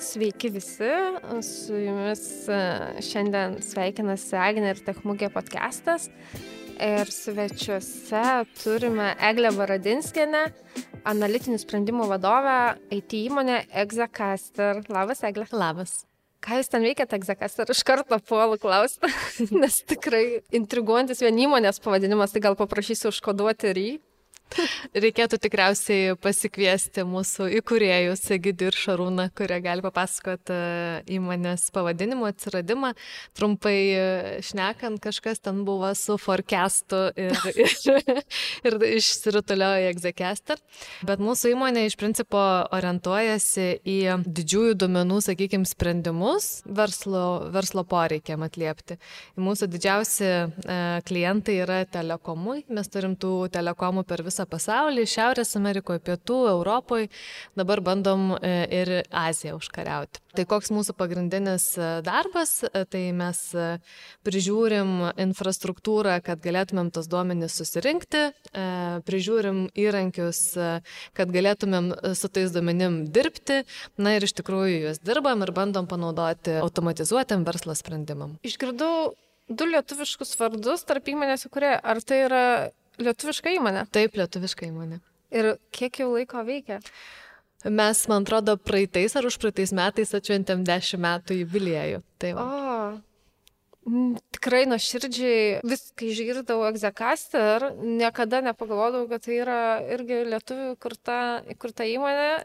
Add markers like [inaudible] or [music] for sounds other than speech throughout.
Sveiki visi, su jumis e, šiandien sveikinasi Agnė ir Techmugė podcastas. Ir svečiuose turime Eglę Varadinskinę, analitinių sprendimų vadovę IT įmonė Exacaster. Labas, Eglė. Labas. Ką jūs ten veikiate, Exacaster? Iš karto puolu klausti, [laughs] nes tikrai intriguojantis vien įmonės pavadinimas, tai gal paprašysiu užkoduoti ir jį. Reikėtų tikriausiai pasikviesti mūsų įkūrėjus, Egidį ir Šarūną, kurie gali papasakoti e, įmonės pavadinimo atsiradimą. Trumpai e, šnekant, kažkas ten buvo su forecastu ir, [laughs] ir, ir išsirutuliojo į Execaster. Bet mūsų įmonė iš principo orientuojasi į didžiųjų duomenų, sakykime, sprendimus verslo, verslo poreikiam atliepti. Mūsų didžiausi e, klientai yra telekomui. Mes turim tų telekomų per visą visą pasaulį, Šiaurės Amerikoje, Pietų, Europoje, dabar bandom e, ir Aziją užkariauti. Tai koks mūsų pagrindinis e, darbas, e, tai mes prižiūrim infrastruktūrą, kad galėtumėm tos duomenys susirinkti, prižiūrim įrankius, kad galėtumėm su tais duomenim dirbti, na ir iš tikrųjų juos dirbam ir bandom panaudoti automatizuotėm verslo sprendimam. Išgirdau du lietuviškus vardus tarp įmonės, kurie, ar tai yra Lietuviška įmonė? Taip, lietuviška įmonė. Ir kiek jau laiko veikia? Mes, man atrodo, praeitais ar už praeitais metais atšventėm 10 metų jubiliejų. Tai va. o, tikrai nuoširdžiai viską išgirdau Execaster, niekada nepagalvodavau, kad tai yra irgi lietuvių kurta, kurta įmonė,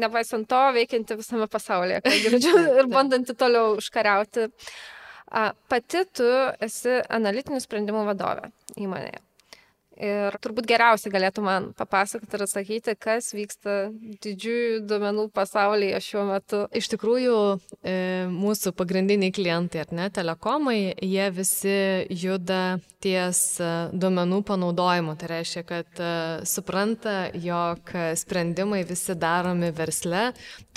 nepaisant to veikianti visame pasaulyje, ką [laughs] girdžiu, ir bandanti toliau užkariauti. Pati tu esi analitinių sprendimų vadovė įmonėje. Ir turbūt geriausiai galėtų man papasakoti ir atsakyti, kas vyksta didžiųjų duomenų pasaulyje šiuo metu. Iš tikrųjų, e, mūsų pagrindiniai klientai, ar ne, telekomai, jie visi juda ties e, duomenų panaudojimu. Tai reiškia, kad e, supranta, jog sprendimai visi daromi versle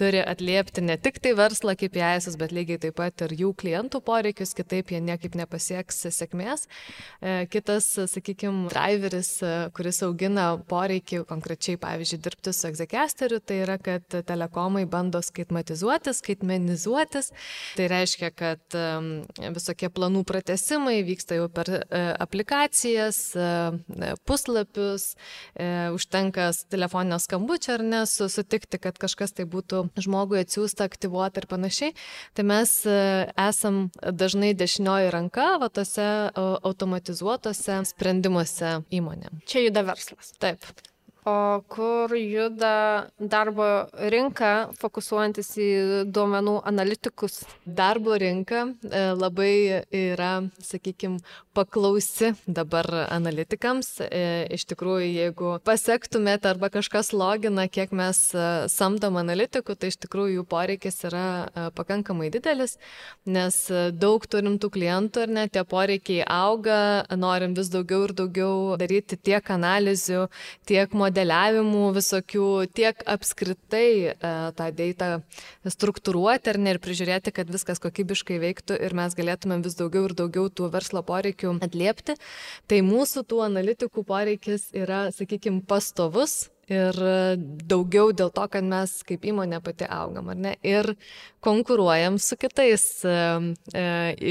turi atliepti ne tik tai verslą kaip jaisus, bet lygiai taip pat ir jų klientų poreikius, kitaip jie niekaip nepasieks sėkmės. Kitas, sakykime, driver lyderis, e, kuris augina poreikį konkrečiai, pavyzdžiui, dirbti su egzekesteriu, tai yra, kad telekomai bando skaitmatizuotis, skaitmenizuotis. Tai reiškia, kad visokie planų pratesimai vyksta jau per e, aplikacijas, e, puslapius, užtenka telefoninio skambučio ar ne, sutikti, kad kažkas tai būtų žmogui atsiųsta, aktyvuota ir panašiai. Tai mes esam dažnai dešinioji ranka, va tose automatizuotose sprendimuose įmonės įmonėm. Čia juda verslas. Taip. O kur juda darbo rinka, fokusuojantis į duomenų analitikus? Darbo rinka e, labai yra, sakykime, paklausi dabar analitikams. E, iš tikrųjų, jeigu pasektumėte arba kažkas logina, kiek mes e, samdom analitikų, tai iš tikrųjų jų poreikis yra pakankamai didelis, nes daug turim tų klientų ir net tie poreikiai auga, norim vis daugiau ir daugiau daryti tiek analizių, tiek modelių modeliavimų visokių, tiek apskritai e, tą dėtą struktūruoti ar ne ir prižiūrėti, kad viskas kokybiškai veiktų ir mes galėtumėm vis daugiau ir daugiau tų verslo poreikių atliepti. Tai mūsų tų analitikų poreikis yra, sakykime, pastovus ir daugiau dėl to, kad mes kaip įmonė pati augam, ar ne? Ir konkuruojam su kitais e, e,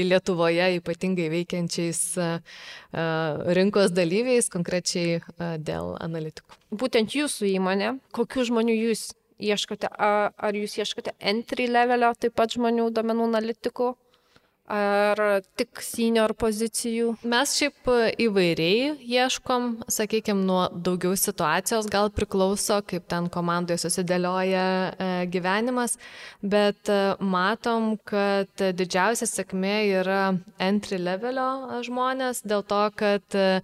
Lietuvoje ypatingai veikiančiais e, rinkos dalyviais, konkrečiai dėl analitikų. Būtent jūsų įmonė, kokių žmonių jūs ieškote? Ar jūs ieškote entry levelio taip pat žmonių, domenų analitikų? Ar tik senior pozicijų? Mes šiaip įvairiai ieškom, sakykime, nuo daugiau situacijos gal priklauso, kaip ten komandoje susidėlioja e, gyvenimas, bet e, matom, kad didžiausia sėkmė yra entry levelio žmonės, dėl to, kad e,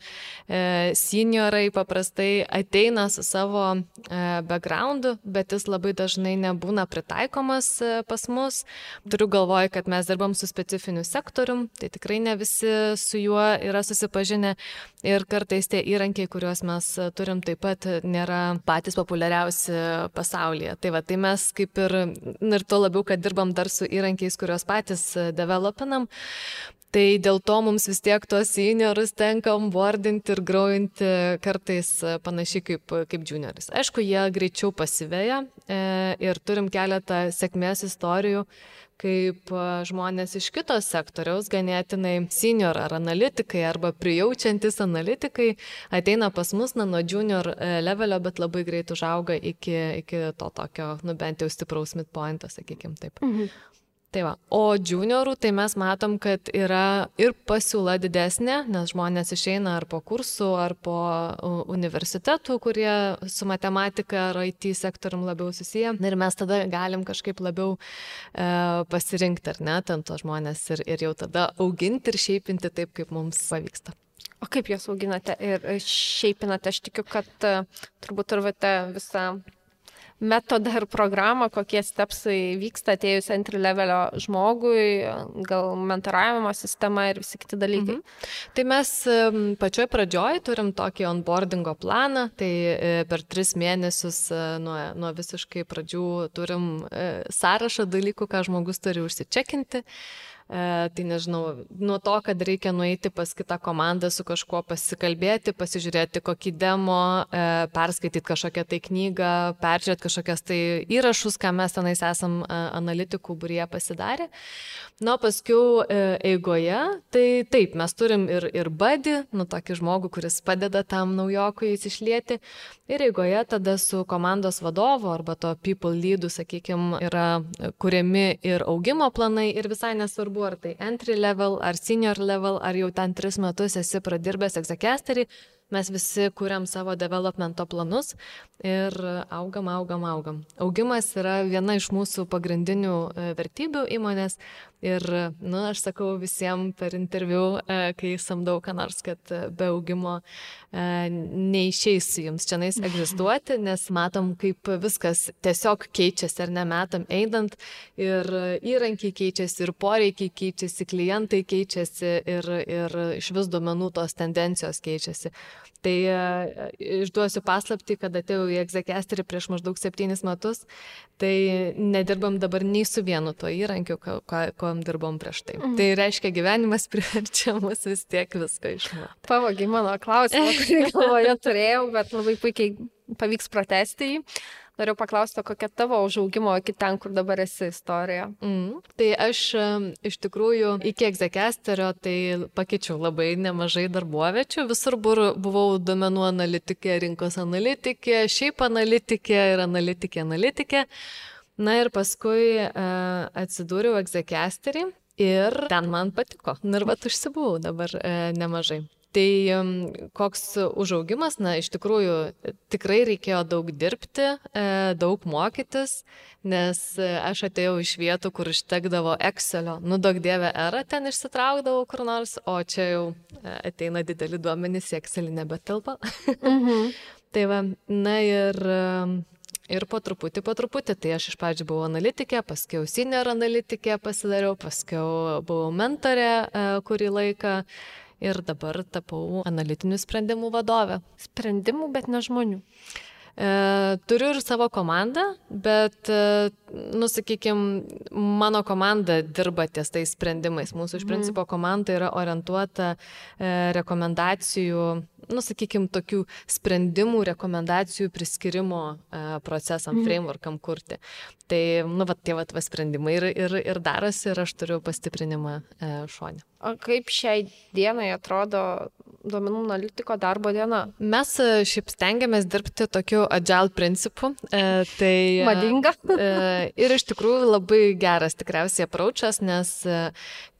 seniorai paprastai ateina su savo backgroundu, bet jis labai dažnai nebūna pritaikomas pas mus. Turiu galvoj, kad mes dirbam su specifiniu finansiniu sektorium, tai tikrai ne visi su juo yra susipažinę ir kartais tie įrankiai, kuriuos mes turim, taip pat nėra patys populiariausi pasaulyje. Tai va, tai mes kaip ir, ir tuo labiau, kad dirbam dar su įrankiais, kuriuos patys developinam, Tai dėl to mums vis tiek tuos seniorus tenka onboardinti ir growinti kartais panašiai kaip, kaip junioris. Aišku, jie greičiau pasiveja e, ir turim keletą sėkmės istorijų, kaip žmonės iš kitos sektoriaus, ganėtinai senior ar analitikai arba prijaučiantis analitikai, ateina pas mus na, nuo junior e, levelio, bet labai greit užauga iki, iki to tokio, nu bent jau stipraus midpointo, sakykime taip. Mhm. Tai va, o juniorų tai mes matom, kad yra ir pasiūla didesnė, nes žmonės išeina ar po kursų, ar po universitetų, kurie su matematika ar IT sektorium labiau susiję. Ir mes tada galim kažkaip labiau e, pasirinkti, ar ne, ten tos žmonės ir, ir jau tada auginti ir šiaipinti taip, kaip mums pavyksta. O kaip juos auginate ir šiaipinate? Aš tikiu, kad e, turbūt turite visą metodą ir programą, kokie stepsai vyksta atėjus entry levelio žmogui, gal mentoravimo sistema ir visi kiti dalykai. Mhm. Tai mes pačioj pradžioj turim tokį onboardingo planą, tai e, per tris mėnesius e, nuo, nuo visiškai pradžių turim e, sąrašą dalykų, ką žmogus turi užsičekinti. E, tai nežinau, nuo to, kad reikia nueiti pas kitą komandą su kažkuo pasikalbėti, pasižiūrėti kokį demo, e, perskaityti kažkokią tai knygą, peržiūrėti kažkokias tai įrašus, ką mes tenais esam e, analitikų būrie pasidarę. Na, paskui eigoje, tai taip, mes turim ir, ir badį, nu tokį žmogų, kuris padeda tam naujokui įsišlieti. Ir eigoje tada su komandos vadovu arba to people leadu, sakykime, yra kuriami ir augimo planai ir visai nesvarbu, nesvarbu, ar tai entry level, ar senior level, ar jau ten tris metus esi pradirbęs egzakesterį, mes visi kuriam savo developmento planus ir augam, augam, augam. Augimas yra viena iš mūsų pagrindinių e, vertybių įmonės ir, na, nu, aš sakau visiems per interviu, e, kai samdau ką nors, kad e, be augimo neišeis jums čia nais egzistuoti, [laughs] nes matom, kaip viskas tiesiog keičiasi ar ne metam einant ir įrankiai keičiasi, ir poreikiai keičiasi, klientai keičiasi ir, ir iš vis duomenų tos tendencijos keičiasi. Tai e, išduosiu paslapti, kad atėjau į egzekesterį prieš maždaug septynis metus, tai nedirbam dabar nei su vienu to įrankiu, ko dirbom prieš tai. Mhm. Tai reiškia, gyvenimas [laughs] priverčia mus vis tiek viską išmokti. Pavogiai mano klausimą, kurį galvoje turėjau, bet labai puikiai pavyks pratesti jį. Noriu paklausti, kokia tavo užaugimo iki ten, kur dabar esi istorija. Mm. Tai aš iš tikrųjų iki egzekesterio tai pakeičiau labai nemažai darbuovečių. Visur buvau domenų analitikė, rinkos analitikė, šiaip analitikė ir analitikė analitikė. Na ir paskui uh, atsidūriau egzekesterį ir ten man patiko. Ir vat užsibuvau dabar uh, nemažai. Tai koks užaugimas, na, iš tikrųjų tikrai reikėjo daug dirbti, e, daug mokytis, nes e, aš atėjau iš vietų, kur ištekdavo Excelio, nu daug dievę erą ten išsitraukdavau kur nors, o čia jau e, ateina dideli duomenys, Excelį nebetilpa. Mhm. [laughs] tai va, na ir Ir po truputį, po truputį, tai aš iš pradžių buvau analitikė, paskui senior analitikė pasidariau, paskui buvau mentorė kurį laiką ir dabar tapau analitinių sprendimų vadovė. Sprendimų, bet ne žmonių. E, turiu ir savo komandą, bet, e, nu, sakykime, mano komanda dirba ties tais sprendimais. Mūsų iš mhm. principo komanda yra orientuota e, rekomendacijų nu, sakykime, tokių sprendimų, rekomendacijų priskirimo e, procesam, mhm. frameworkam kurti. Tai, nu, va, tie va, va sprendimai ir, ir, ir darosi ir aš turiu pastiprinimą e, šonį. O kaip šiai dienai atrodo duomenų analitiko darbo diena? Mes e, šiaip stengiamės dirbti tokiu agile principu. E, tai, Madinga. E, ir iš tikrųjų labai geras tikriausiai apraučas, nes e,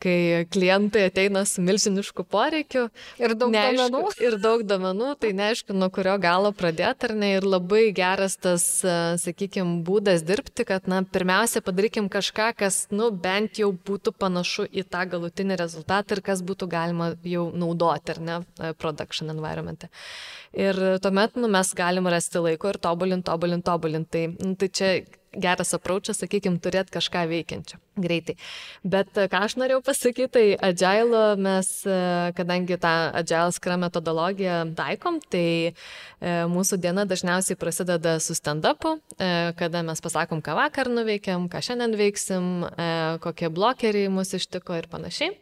kai klientai ateina su milžinišku poreikiu ir daug neaišku, duomenų. Ir daug duomenų, tai neaišku, nuo kurio galo pradėti ar ne. Ir labai geras tas, e, sakykime, būdas dirbti, kad, na, pirmiausia, padarykim kažką, kas, nu, bent jau būtų panašu į tą galutinį rezultatą ir kas būtų galima jau naudoti, ar ne, e, production environmente. Ir tuomet, nu, mes galim rasti laiko ir tobulinti, tobulinti, tobulinti. Tai, nu, tai čia geras apraučas, sakykime, turėti kažką veikiančio greitai. Bet e, ką aš norėjau pasakyti, tai agile mes, e, kadangi tą agile skram metodologiją taikom, tai e, mūsų diena dažniausiai prasideda su stand-upu, kada mes pasakom, ką vakar nuveikėm, ką šiandien veiksim, kokie blokeriai mūsų ištiko ir panašiai.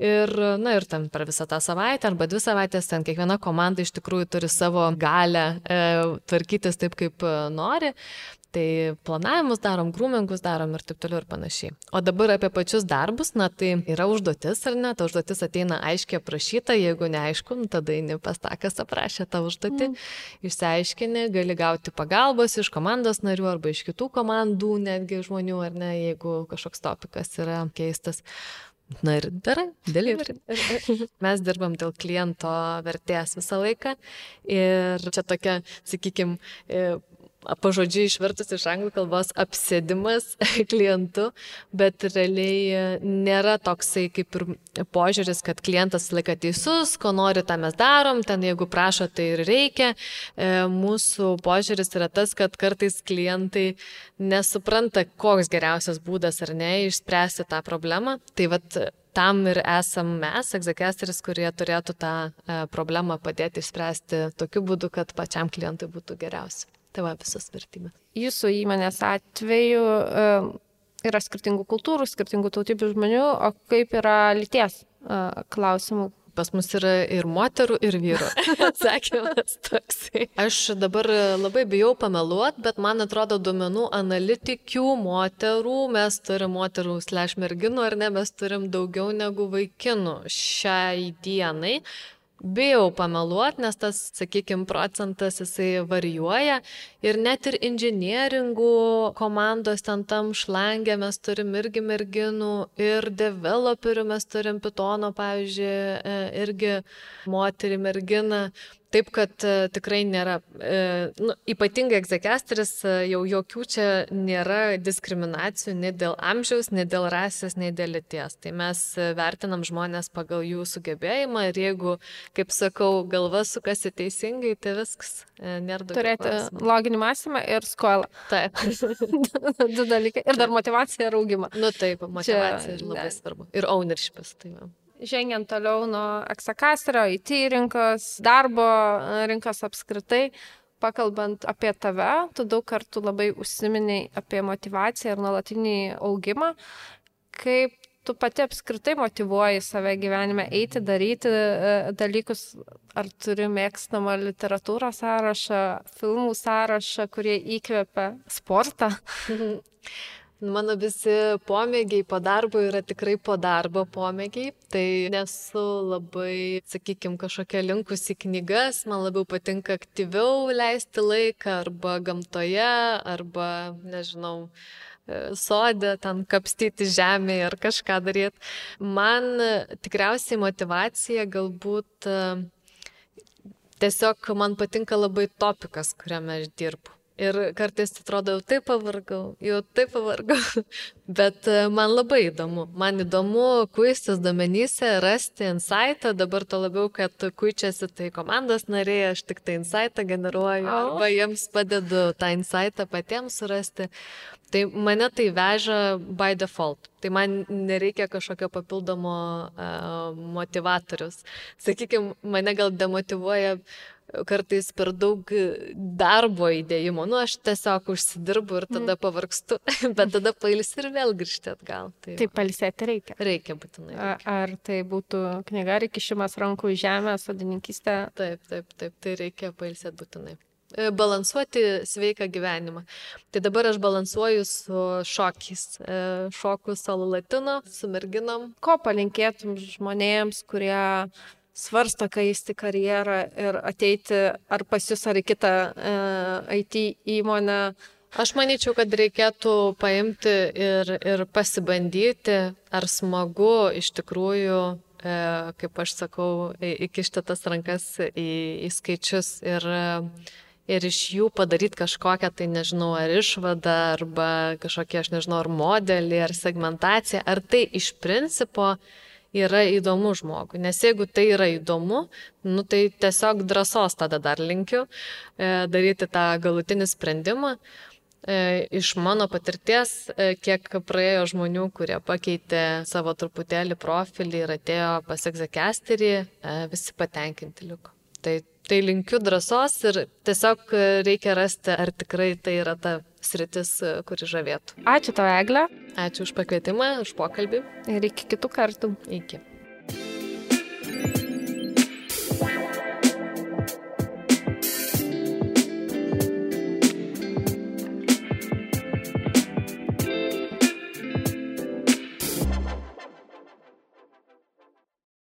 Ir, na ir ten per visą tą savaitę arba dvi savaitės ten kiekviena komanda iš tikrųjų turi savo galę e, tvarkytis taip, kaip e, nori. Tai planavimus darom, grūmingus darom ir taip toliau ir panašiai. O dabar apie pačius darbus, na tai yra užduotis ar ne, ta užduotis ateina aiškiai aprašyta, jeigu neaišku, nu, tada eini pas tą, kas aprašė tą užduotį, mm. išsiaiškini, gali gauti pagalbos iš komandos narių arba iš kitų komandų, netgi žmonių, ar ne, jeigu kažkoks topikas yra keistas. Na ir darai, delivery. [laughs] Mes dirbam dėl kliento vertės visą laiką. Ir čia tokia, sakykime, pažodžiui išvertus iš anglų kalbos apsėdimas [laughs] klientu, bet realiai e, nėra toksai kaip ir požiūris, kad klientas laika teisus, ko nori, tą mes darom, ten jeigu prašo, tai ir reikia. E, mūsų požiūris yra tas, kad kartais klientai nesupranta, koks geriausias būdas ar ne išspręsti tą problemą. Tai vad tam ir esam mes, egzekesteris, kurie turėtų tą e, problemą padėti išspręsti tokiu būdu, kad pačiam klientui būtų geriausia. Tai va visas vertybės. Jūsų įmonės atveju uh, yra skirtingų kultūrų, skirtingų tautybių žmonių, o kaip yra lyties uh, klausimų? Pas mus yra ir moterų, ir vyrų. [laughs] Atsakymas toksai. Aš dabar labai bijau pameluoti, bet man atrodo duomenų analitikių moterų, mes turim moterų slash merginų, ar ne, mes turim daugiau negu vaikinų šiai dienai. Bijau pameluoti, nes tas, sakykime, procentas jisai varijuoja ir net ir inžinieringų komandos ten tam šlangė mes turim irgi merginų ir developerių mes turim Pitono, pavyzdžiui, e, irgi moterį merginą. Taip, kad e, tikrai nėra, e, nu, ypatingai egzekesteris, e, jau jokių čia nėra diskriminacijų nei dėl amžiaus, nei dėl rasės, nei dėl lyties. Tai mes vertinam žmonės pagal jų sugebėjimą ir jeigu, kaip sakau, galva sukasi teisingai, tai viskas. Nėra daugiau. Turėti klausimų. loginį mąstymą ir skolą. Taip. [laughs] Du dalykai. Ir dar motivacija ir augimą. Nu taip, motivacija čia, labai ne. svarbu. Ir ownershipas. Tai va žengiant toliau nuo eksakasterio, IT rinkos, darbo rinkos apskritai, pakalbant apie tave, tu daug kartų labai užsiminiai apie motivaciją ir nuolatinį augimą. Kaip tu pati apskritai motivuoji save gyvenime eiti, daryti e, dalykus, ar turi mėgstamą literatūros sąrašą, filmų sąrašą, kurie įkvepia sportą? [laughs] Mano visi pomėgiai po darbo yra tikrai po darbo pomėgiai. Tai nesu labai, sakykime, kažkokia linkusi knygas, man labiau patinka aktyviau leisti laiką arba gamtoje, arba, nežinau, e, sodė, ten kapstyti žemėje ar kažką daryti. Man tikriausiai motivacija galbūt e, tiesiog man patinka labai topikas, kuriame aš dirbu. Ir kartais atrodo, jau taip pavargau, jau taip pavargau. [laughs] Bet e, man labai įdomu. Man įdomu kuistis domenyse, rasti insightą. Dabar to labiau, kad kuičiasi tai komandos nariai, aš tik tai insightą generuoju. Oh. Arba jiems padedu tą insightą patiems surasti. Tai mane tai veža by default. Tai man nereikia kažkokio papildomo uh, motivatorius. Sakykime, mane gal demotivuoja kartais per daug darbo įdėjimo. Nu, aš tiesiog užsidirbu ir tada mm. pavargstu, [laughs] bet tada pailsi ir vėl grįžti atgal. Tai, tai pailsėti reikia. Reikia būtinai. Reikia. Ar tai būtų knyga ar kišimas rankų į žemę, sodininkystė? Taip, taip, taip, tai reikia pailsėti būtinai e, balansuoti sveiką gyvenimą. Tai dabar aš balansuoju su šokiais. E, šoku solo latino, su merginom. Ko palinkėtum žmonėms, kurie svarsto keisti karjerą ir ateiti ar pas jūs ar į kitą e, IT įmonę? Aš manyčiau, kad reikėtų paimti ir, ir pasibandyti, ar smagu iš tikrųjų, e, kaip aš sakau, įkišti tas rankas į, į skaičius ir, ir iš jų padaryti kažkokią, tai nežinau, ar išvadą, arba kažkokią, aš nežinau, ar modelį, ar segmentaciją, ar tai iš principo yra įdomu žmogui. Nes jeigu tai yra įdomu, nu, tai tiesiog drąsos tada dar linkiu e, daryti tą galutinį sprendimą. E, iš mano patirties, e, kiek praėjo žmonių, kurie pakeitė savo truputėlį profilį ir atėjo pas egzekesterį, e, visi patenkinti liko. Tai, tai linkiu drąsos ir tiesiog reikia rasti, ar tikrai tai yra ta sritis, kuri žavėtų. Ačiū tau, Egle. Ačiū už pakvietimą, už pokalbį. Ir iki kitų kartų. Iki.